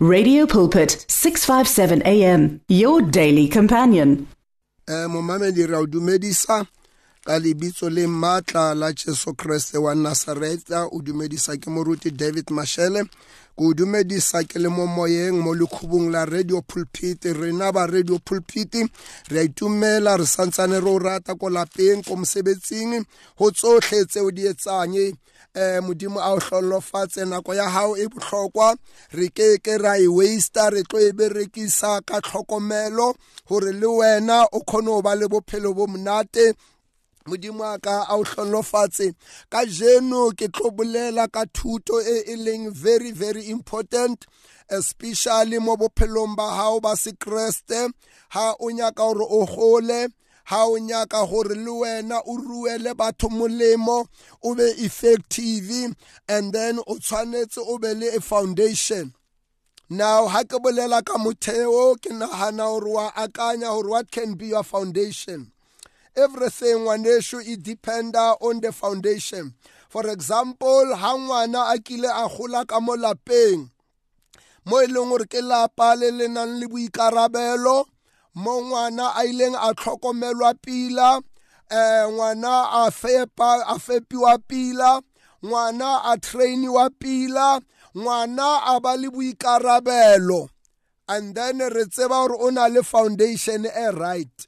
Radio Pulpit 657 AM your daily companion. eh momamedi ra o dumedisa ka lebitso le maatla la Jesu Kriste wa Nazareta o dumedisa ke moruti David Mashele. Ke o dumedisa ke le mo moyeng mo lekhubung la radio pulpit. Rena ba radio pulpit. Re a itumela re santsane re rata ko lapeng ko mosebetsing. Go tsotlhe tseo di etsang eh modimo a o hlolofatse nako ya hao e bohlokwa. Re ke ke ra e waste re tlo e berekisa ka tlhokomelo gore le wena o kgone go ba le bophelo bo monate. Modimo a ka a o hlolofatse. Ka jeno ke tlo bolela ka thuto e e leng very very important especially mo bophelong ba hao ba sekreste. Ha o nyaka gore o gole ha o nyaka gore le wena o ruele batho molemo o be effective and then o tshwanetse o be le a foundation. Now ha ke bolela ka motheo ke nagana gore wa akanya gore what can be your foundation? Everything ngwanesho e dependa on the foundation. For example ha ngwana a kile a gola ka mo lapeng mo e leng gore ke lapa le le nang le boikarabelo mo ngwana a ileng a tlhokomelwa pila eh ngwana a fepa a fepiwa pila ngwana a trainiwa pila ngwana a ba le boikarabelo. And then re tseba gore o na le foundation e right.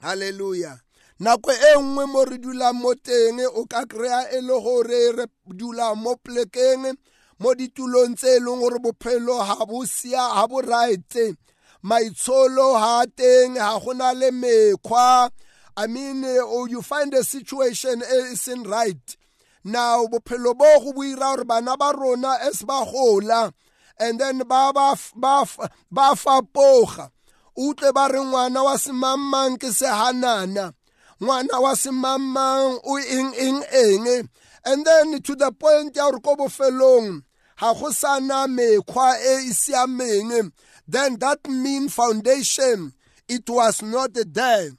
Hallelujah. Nako e nngwe mo re dulang mo teng o ka kry-a e le gore re dula mo plekeng mo ditulong tse e leng gore bophelo ga bo right maitsholo ha teng ha gona le mekgwa. I mean uh, you find a situation e isn't right. Now bophelo bo go buira gore bana ba rona as ba gola and then ba ba ba ba fapoga. Utlwe ba re ngwana wa semammang ke sehanana. Ngwana wa semammang o eng eng eng. And then to the point ya gore ko bofelong ga go sana mekgwa e e siameng. Then that mean foundation it was not there.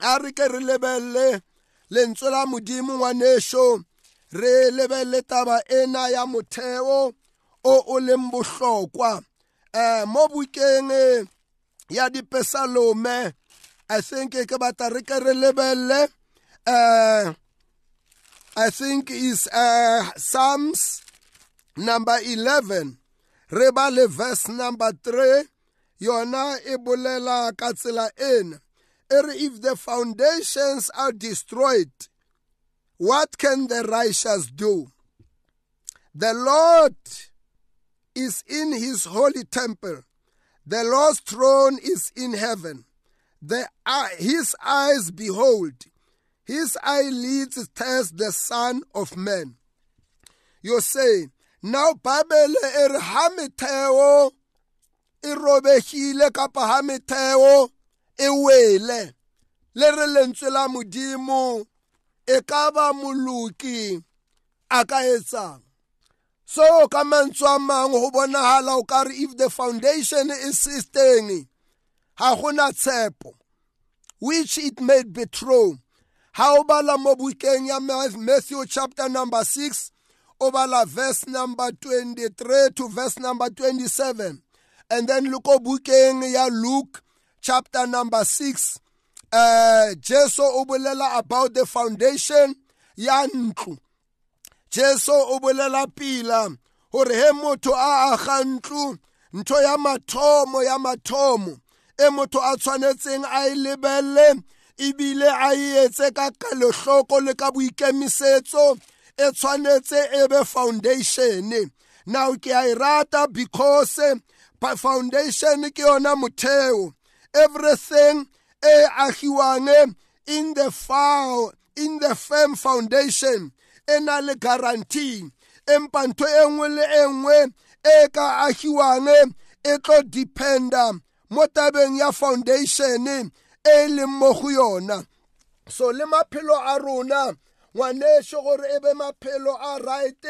A re ke re lebelle lentswe la modimo ngwanesho re lebelle taba ena ya motheo o o leng bohlokwa. Eh mo bukeng ya dipesalome i think ke batla re ke re lebelle uh i think is uh psalms number 11 re ba le verse number 3 yona e bolela ka tsela ena. If the foundations are destroyed what can the righteous do? The lord is in his holy temple. The lord's throne is in heaven. The his eyes behold. His eyelids test the son of man. You say now bible e re ha metheo e robegile kapa ha metheo e wele. Le re lentswe la modimo e ka ba moloki a ka etsang so ka mantswe a mangwe go bonagala o ka re if the foundation is sisteng ga gona tshepo which it may be true. Ha o bala mo bukeng ya matthew chapter number 6 o bala verse number 23 to verse number 27 and then look o bukeng ya luke chapter number 6 uh jesu o bolela about the foundation ya ntlo. Jesu o bolela pila gore he motho a aga ntlo ntho ya mathomo ya mathomo e motho a tshwanetseng a e lebelle ebile a e etse ka kalehloko le ka boikemisetso. E tshwanetse e be foundation. Now ke a e rata because foundation ke yona motheo. Everything e agiwang in the foul in the firm foundation e na le guarantee. Empa ntho e nngwe le e nngwe e ka agiwang e tlo dependa mo tabeng ya foundation e leng mo go yona. So le maphelo a rona ngwanesho gore e be maphelo a right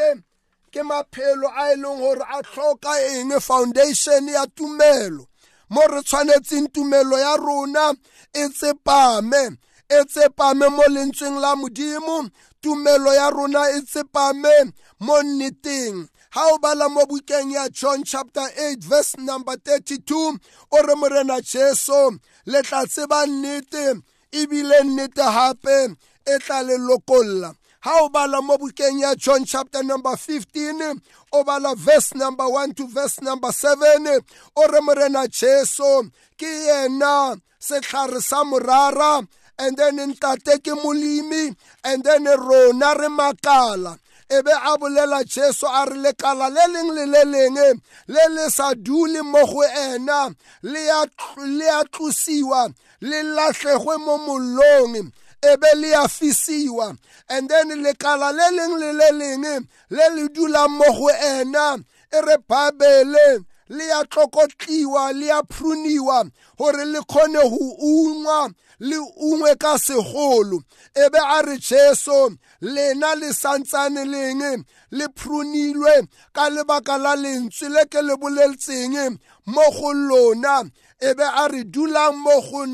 ke maphelo a e leng gore a tlhoka eng foundation ya tumelo. Mo re tshwanetseng tumelo ya rona e tsepame e tsepame mo lentsweng la modimo. Tumelo ya rona e tsepame mo nneteng. Ha o bala mo bukeng ya john chapter 8 verse number 32 o re morena jesu le tla tseba nnete ebile nnete hape e tla le lokolla. Ha o bala mo bukeng ya john chapter number 15 o bala verse number 1 to verse number 7 o re morena jesu ke yena setlhare sa morara and then ntate ke molemi and then rona re makala. E be a bolela jesu a re lekala le leng le le leng le le sa dule mo go ena le a tlosiwa le latlhegwe mo mollong. E be le a fisiwa and then lekala le leng le le leng le le dulang mo go ena e re babele le ya tlokotliwa le ya pruniwa gore le kgone go ungwa le ungwe ka segolo. E be a re jesu lena le santsane leng le prunilwe ka lebaka la lentswe le ke le boleletseng mo go lona e be a re dulang mo go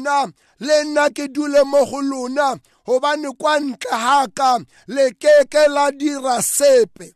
le nna ke dule mo go lona gobane kwa ntle le keke la dira sepe.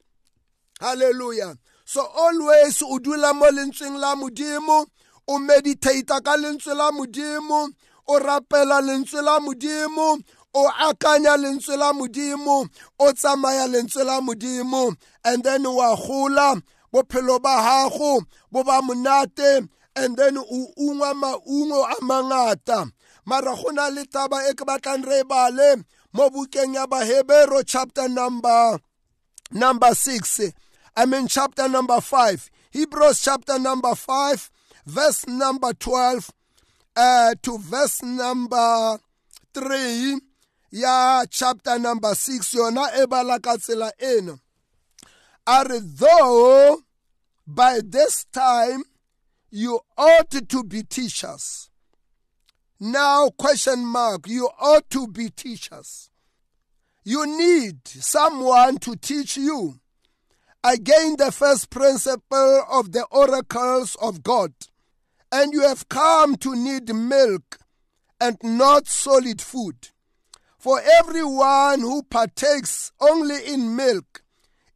Halleluja so always o dula mo lentsweng la modimo o meditate ka lentswe la modimo o rapela lentswe la modimo o akanya lentswe la modimo o tsamaya lentswe la modimo and then wa gola bophelo ba gago bo ba monate and then o ungwa maungo a mangata. Mara go na le taba e ke batlang re bale mo bukeng ya bahebero chapter number number 6 i mean chapter number 5 hebrews chapter number 5 verse number 12 uh, to verse number 3 ya chapter number 6 yona e bala ka tsela ena a re though by this time you ought to be teachers. Now question mark you ought to be teachers. You need someone to teach you. Again the first principle of the oracles of god. And you have come to need milk and not solid food. For everyone who partakes only in milk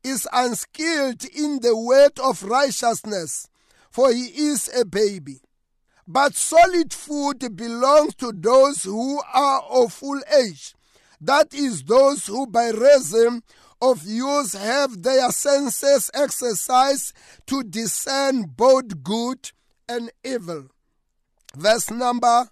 is unskilled in the word of righteousness, for he is a baby. But solid food belongs to those who are of full age, that is, those who by reason of use have their senses exercised to discern both good and evil. Verse number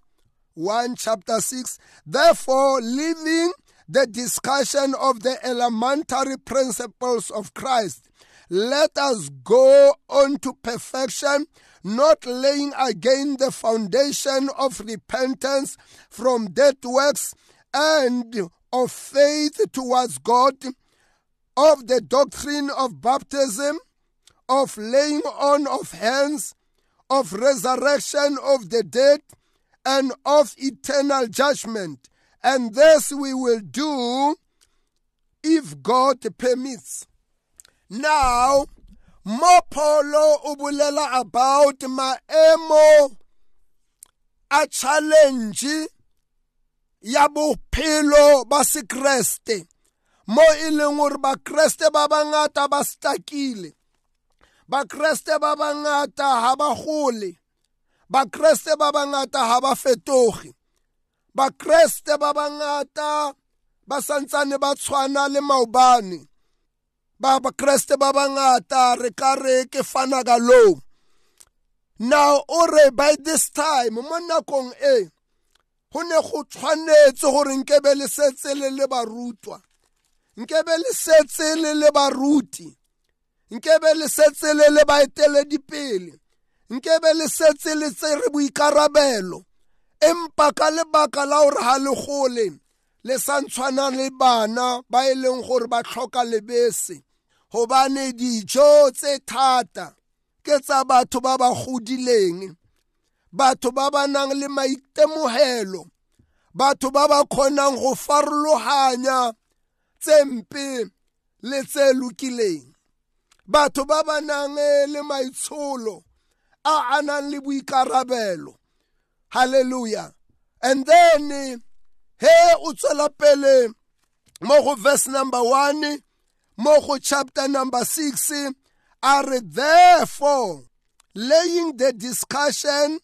1, chapter 6. Therefore, leaving the discussion of the elementary principles of Christ, let us go on to perfection, not laying again the foundation of repentance from dead works and of faith towards God, of the doctrine of baptism, of laying on of hands, of resurrection of the dead, and of eternal judgment. And this we will do if God permits. Now, Mopolo ubulela about maemo a challenge ya bophelo ba sekreste mo e leng gore bakreste ba bangata ba stakile bakreste ba bangata ha ba gole bakreste ba bangata ha ba fetoge bakreste ba bangata ba santsane ba tshwana le maobane. Ba bakreste ba bangata re ka re ke fana ka low now o re by this time mo nakong e go ne go tshwanetse gore nkebe le setse le le barutwa. Nkebe le setse le le baruti. Nkebe le setse le le baeteledipele. Nkebe le setse le tsere boikarabelo. Empa ka lebaka la gore ga le gole le sa ntshwana le bana ba e leng gore ba tlhoka lebese. Gobane dijo tse thata ke tsa batho ba ba godileng. Batho ba ba nang le maitemogelo batho ba ba kgonang go farologanya tse mpe le tse lokileng. Batho ba ba nang le maitsholo a a nang le boikarabelo hallelujah and then he o tswela pele mo go verse number 1 mo go chapter number 6 are therefore laying the discussion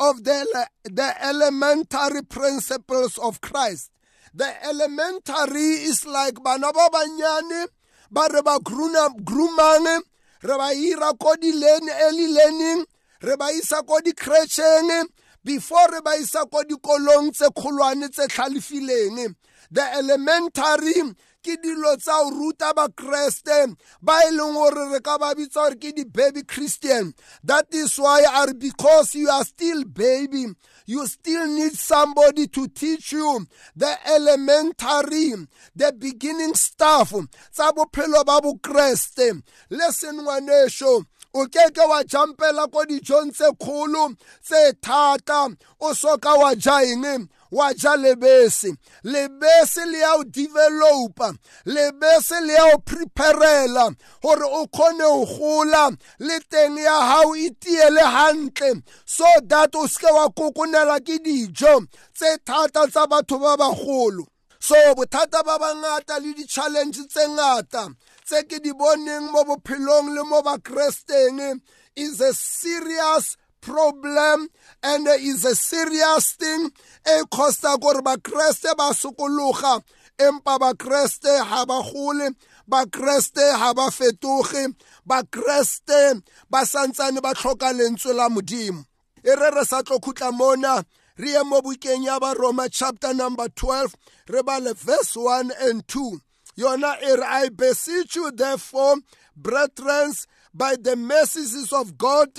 of the, the elementary principles of Christ. The elementary is like bana ba banyane ba re ba groomang re ba ira ko di early learning re ba isa ko di-cretcheng before re ba isa ko dikolong tse kgolwane tse tlhalefileng the elementary ke dilo tsa o ruta bakreste ba e leng gore re ka ba bitsa gore ke di-baby christian. That is why are because you are still baby you still need somebody to teach you. The elementary the beginning stuff tsa bophelo ba bokreste. Listen ngwanesho o keke wa jampela ko dijong tse kgolo tse thata. O soka wa ja eng? Wa ja lebese. Lebese le ya o developa lebese le ya o preparela gore o kgone go gola. Le teng ya gago e tiele hantle. So that o seke wa kokonela ke dijo tse thata tsa batho ba bagolo so bothata ba bangata le di-challenge tse ngata. Tse ke di boneng mo bophelong le mo bakresteng is a serious problem and is a serious thing. E costa gore bakreste ba sokologa empa bakreste ha ba gole bakreste ha ba fetoge bakreste ba santsane ba tlhoka lentswe la modimo. E re re sa tlo khutla mona re ye mo bukeng ya baroma chapter number 12 re bale verse 1 and 2 yona e re i beseech you therefore brethren by the mercies of God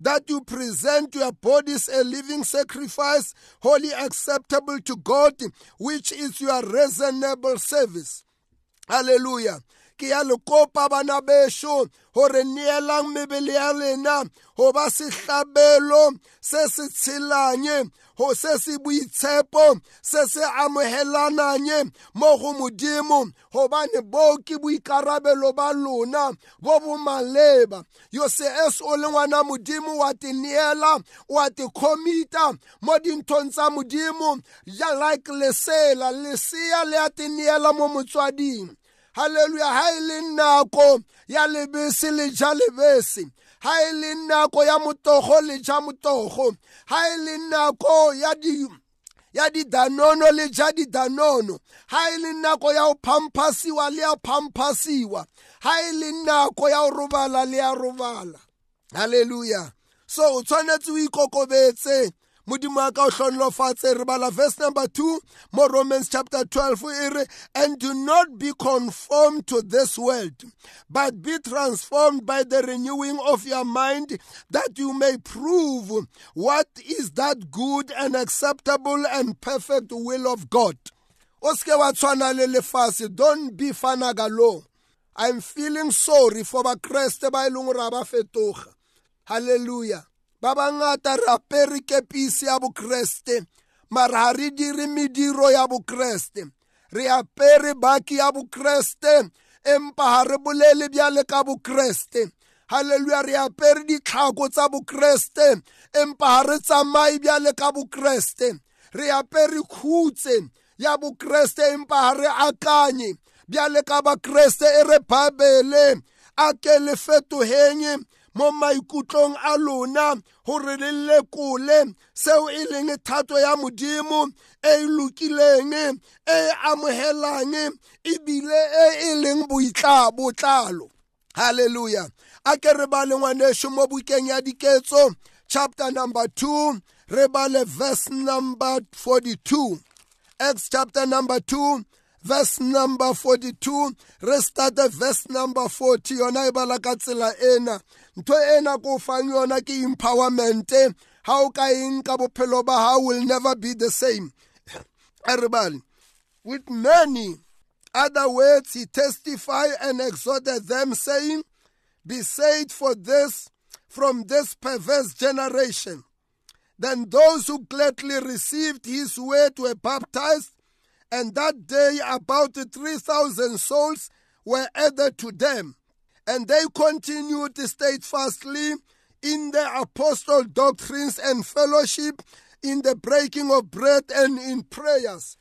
that you present your bodies a living sacrifice, wholly acceptable to God, which is your reasonable service. Hallelujah. Ke ya le kopa bana besho gore neelang mebele ya lena go ba sehlabelo se se tshelanye go se se boitshepo se se amogelananye mo go modimo. Gobane bo ke boikarabelo ba lona bo bo maleba. Yo se es o le ngwana modimo wa te neela wa te komita mo dinthong tsa modimo. Ja like lesela lesea le a te neela mo motswading. Halleluya ha e le nako ya lebese le ja lebese. Ha e le nako ya motogo le ja motogo ha e le nako ya di ya didanono le ja didanono. Ha e le nako ya go phamphasiwa le ya phamphasiwa. Ha e le nako ya go robala le ya robala. Halleluya so o tshwanetse o ikokobetse. Modimo a ka o hlonlofatse re bala verse number 2 mo romans chapter 12 e re and do not be conformed to this world but be transformed by the renewing of your mind that you may prove what is that good and acceptable and perfect will of god. O seke wa tshwana le lefase don't be fanagalo i'm feeling sorry for bakreste ba e leng gore a ba fetoga. Halleluja ba bangata re apere kepisi ya bokreste mara ga re dire mediro ya bokreste. Re apere baki ya bokreste empa ga re bolele bjale ka bokreste. Halleluja re apere ditlhako tsa bokreste empa ga re tsamaye bjale ka bokreste. Re apere khutse ya bokreste empa ga re akanye bjale ka bakreste e re babele a ke le fetogeng mo maikutlong a lona gore le lekole seo e leng thato ya modimo e e lokileng e e amogelang ebile e e leng botlalo halleluja a ke re ba le ngwaneso mo bukeng ya diketso chapter number 2 re ba le verse number 42 acts chapter number 2 verse number 42 re starte verse number 40 yona e bala ka tsela ena. Ntho ena ko fang yona ke empowerment ha o ka eng ka bophelo ba will never be the same everybody with many other words he testified and exhorted them saying be saved for this from this perverse generation then those who gladly received his word were baptized and that day about 3,000 souls were added to them. And they continued steadfastly in the apostle doctrines and fellowship, in the breaking of bread and in prayers.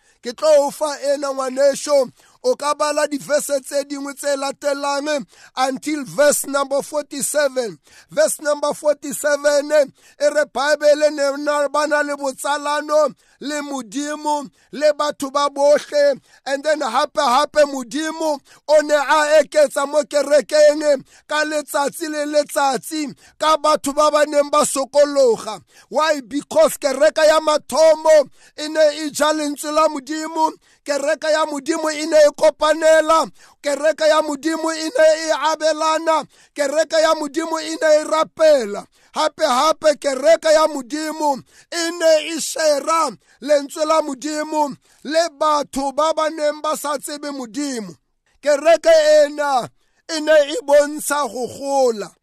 O ka bala di-verse tse dingwe tse latelang until verse number 47 verse number 47 e re bible ne ba na le botsalano le modimo le batho ba bohle. And then hape hape modimo o ne a eketsa mo kerekeng ka letsatsi le letsatsi ka batho ba ba neng ba sokologa. Why? Because kereka ya mathomo e ne e ja lentswe la modimo kereka ya modimo e ne e kopanela kereka ya modimo e ne e abelana kereka ya modimo e ne e rapela. Hape hape kereka ya modimo e ne e shera lentswe la modimo le batho ba ba neng ba sa tsebe modimo. Kereke ena e ne e bontsha go gola.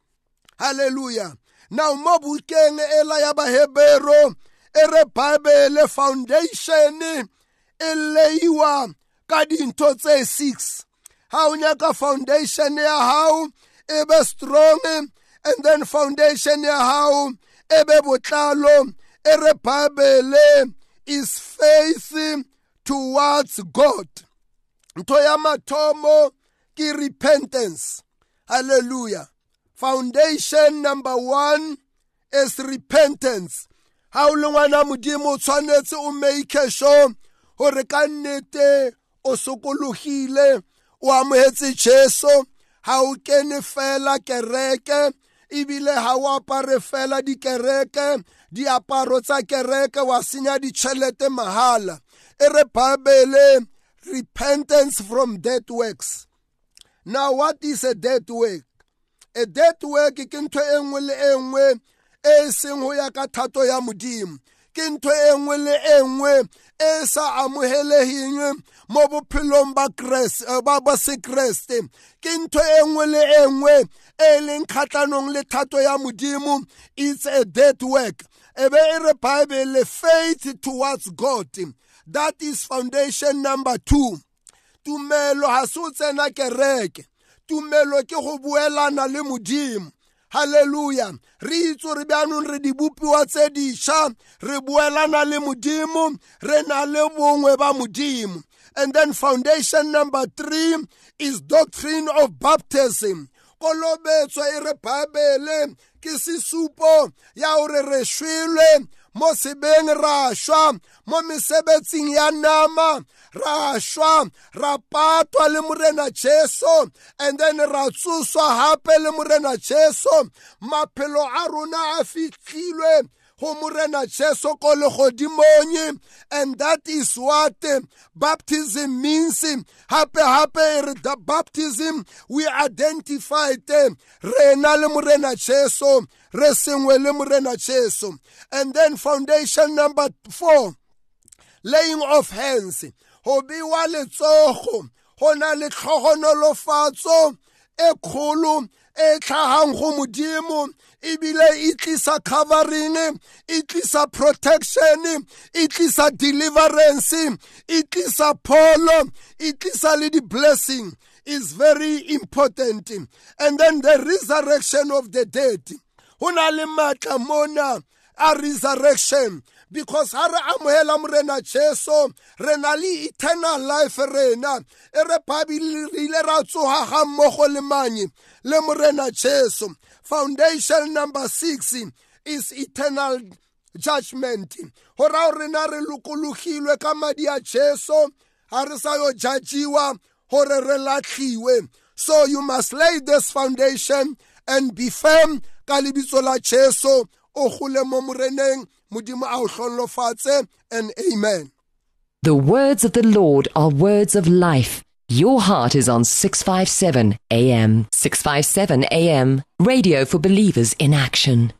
Halleluya now mo bukeng ela ya bahebero e re bible foundation e leiwa ka dintho tse six ha o nyaka foundation ya hao e be strong and then foundation ya hao e be botlalo e re bible is faith towards god. Ntho ya mathomo ke repentance. Hallelujah. Foundation number one is repentance. Ha o le ngwana modimo o tshwanetse o make sure gore ka nnete o sokologile o amogetse jesu ha o kene fela kereke ebile ha o apare fela dikereke diaparo tsa kereke wa senya ditšhelete mahala. E re bible repentance from dead works. Now what is a dead work? A dead work ke ntho e nngwe le e nngwe e seng ho ya ka thato ya modimo. Ke ntho e nngwe le e nngwe e sa amoheleheng mo bophelong ba ba sekreste ke ntho e nngwe le e nngwe e leng kgatlhanong le thato ya modimo it's a dead work. E be e re bible faith towards god. That is foundation number two. Tumelo ha se o tsena kereke. Tumelo ke go buelana le modimo. Halleluja re itse gore bjanong re dibopiwa tse dišwa re buelana le modimo re na le bongwe ba modimo. And then foundation number three is doctrine of baptism. Kolobetso e re bible ke sesupo ya gore re shwelwe mo sebeng ra šwa mo mesebetsing ya nama ra šwa ra patwa le morena jesu and then ra tsoswa hape le morena jesu. Maphelo a rona a fihlilwe go morena jesu ko legodimong and that is what baptism means. Hape hape the baptism we identified rena le morena jesu re sengwe le morena jesu. And then foundation number four laying of hands. Go bewa letsogo. Go na le tlhogonolofatso e kgolo e tlhagang go modimo. Ebile e tlisa covering e tlisa protection e tlisa deliverance e tlisa pholo e tlisa le di-blessing. Is very important. And then the resurrection of the dead go na mona a resurrection because ha re amohela morena jesu re na le eternal life rena. E re babile re ile ra tsoga ga mmogo le manye le morena jesu. Foundation number six is eternal judgment. Go rao rena re lokologilwe ka madi a jesu ga re sa yo judgiwa gore re latlhiwe so you must lay this foundation and be firm ka lebitso la jesu o gole mo moreneng modimo a o and amen The words of the Lord are words of life. Your heart is on 657 AM. 657 AM. Radio for believers in action.